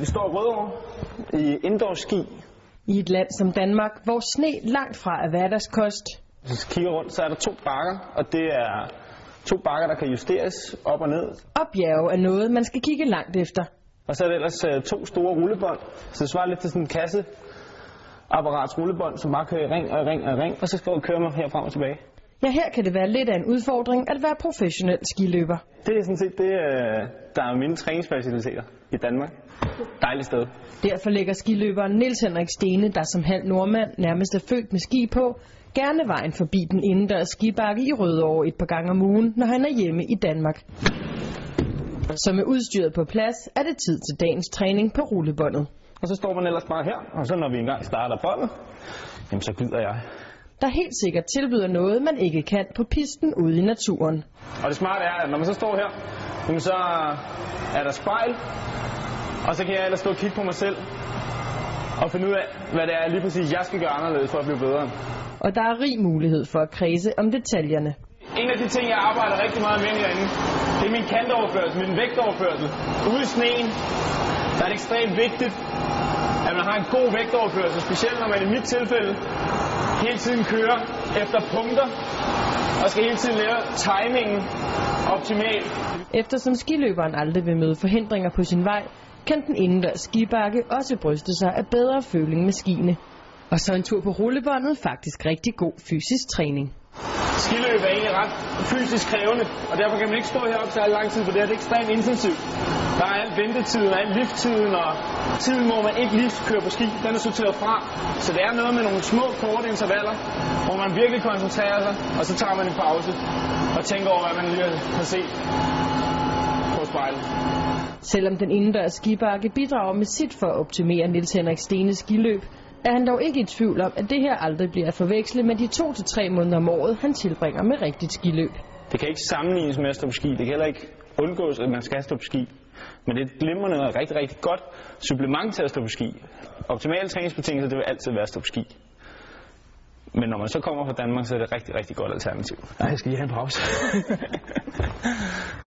Vi står i Rødovre i indoor ski. I et land som Danmark, hvor sne langt fra er hverdagskost, Hvis vi kigger rundt, så er der to bakker, og det er to bakker, der kan justeres op og ned. og bjerge er noget, man skal kigge langt efter. Og så er der ellers øh, to store rullebånd, så det svarer lidt til sådan en kasseapparats rullebånd, som bare kører i ring og i ring og i ring, og så skal du køre mig her frem og tilbage. Ja, her kan det være lidt af en udfordring at være professionel skiløber. Det er sådan set det, øh, der er mine træningsfaciliteter i Danmark. Dejligt sted. Derfor lægger skiløberen Niels Henrik Stene, der som halv nordmand nærmest er født med ski på, gerne vejen forbi den indendørs skibakke i Rødovre et par gange om ugen, når han er hjemme i Danmark. Så med udstyret på plads er det tid til dagens træning på rullebåndet. Og så står man ellers bare her, og så når vi engang starter båndet, jamen så glider jeg. Der helt sikkert tilbyder noget, man ikke kan på pisten ude i naturen. Og det smarte er, at når man så står her, så er der spejl, og så kan jeg ellers stå og kigge på mig selv, og finde ud af, hvad det er lige præcis, jeg skal gøre anderledes for at blive bedre. Og der er rig mulighed for at kredse om detaljerne. En af de ting, jeg arbejder rigtig meget med herinde, det er min kantoverførsel, min vægtoverførsel. Ude i sneen, der er det ekstremt vigtigt, at man har en god vægtoverførsel, specielt når man i mit tilfælde hele tiden kører efter punkter, og skal hele tiden lave timingen optimalt. Eftersom skiløberen aldrig vil møde forhindringer på sin vej, kan den indendørs skibakke også bryste sig af bedre føling med skiene. Og så en tur på rullebåndet faktisk rigtig god fysisk træning. Skiløb er egentlig ret fysisk krævende, og derfor kan man ikke stå heroppe så lang tid, for det er ekstremt intensivt. Der er alt ventetiden, og alt lifttiden, og tiden, hvor man ikke lige kører på ski, den er sorteret fra. Så det er noget med nogle små, korte intervaller, hvor man virkelig koncentrerer sig, og så tager man en pause og tænker over, hvad man lige har set på spejlet. Selvom den indendørs skibakke bidrager med sit for at optimere Nils Henrik Stenes skiløb, er han dog ikke i tvivl om, at det her aldrig bliver at forveksle med de to til tre måneder om året, han tilbringer med rigtigt skiløb. Det kan ikke sammenlignes med at stå på ski. Det kan heller ikke undgås, at man skal stå på ski. Men det er et glimrende og rigtig, rigtig godt supplement til at stå på ski. Optimale træningsbetingelser, det vil altid være at stå på ski. Men når man så kommer fra Danmark, så er det et rigtig, rigtig godt alternativ. Nej, jeg skal lige have en pause.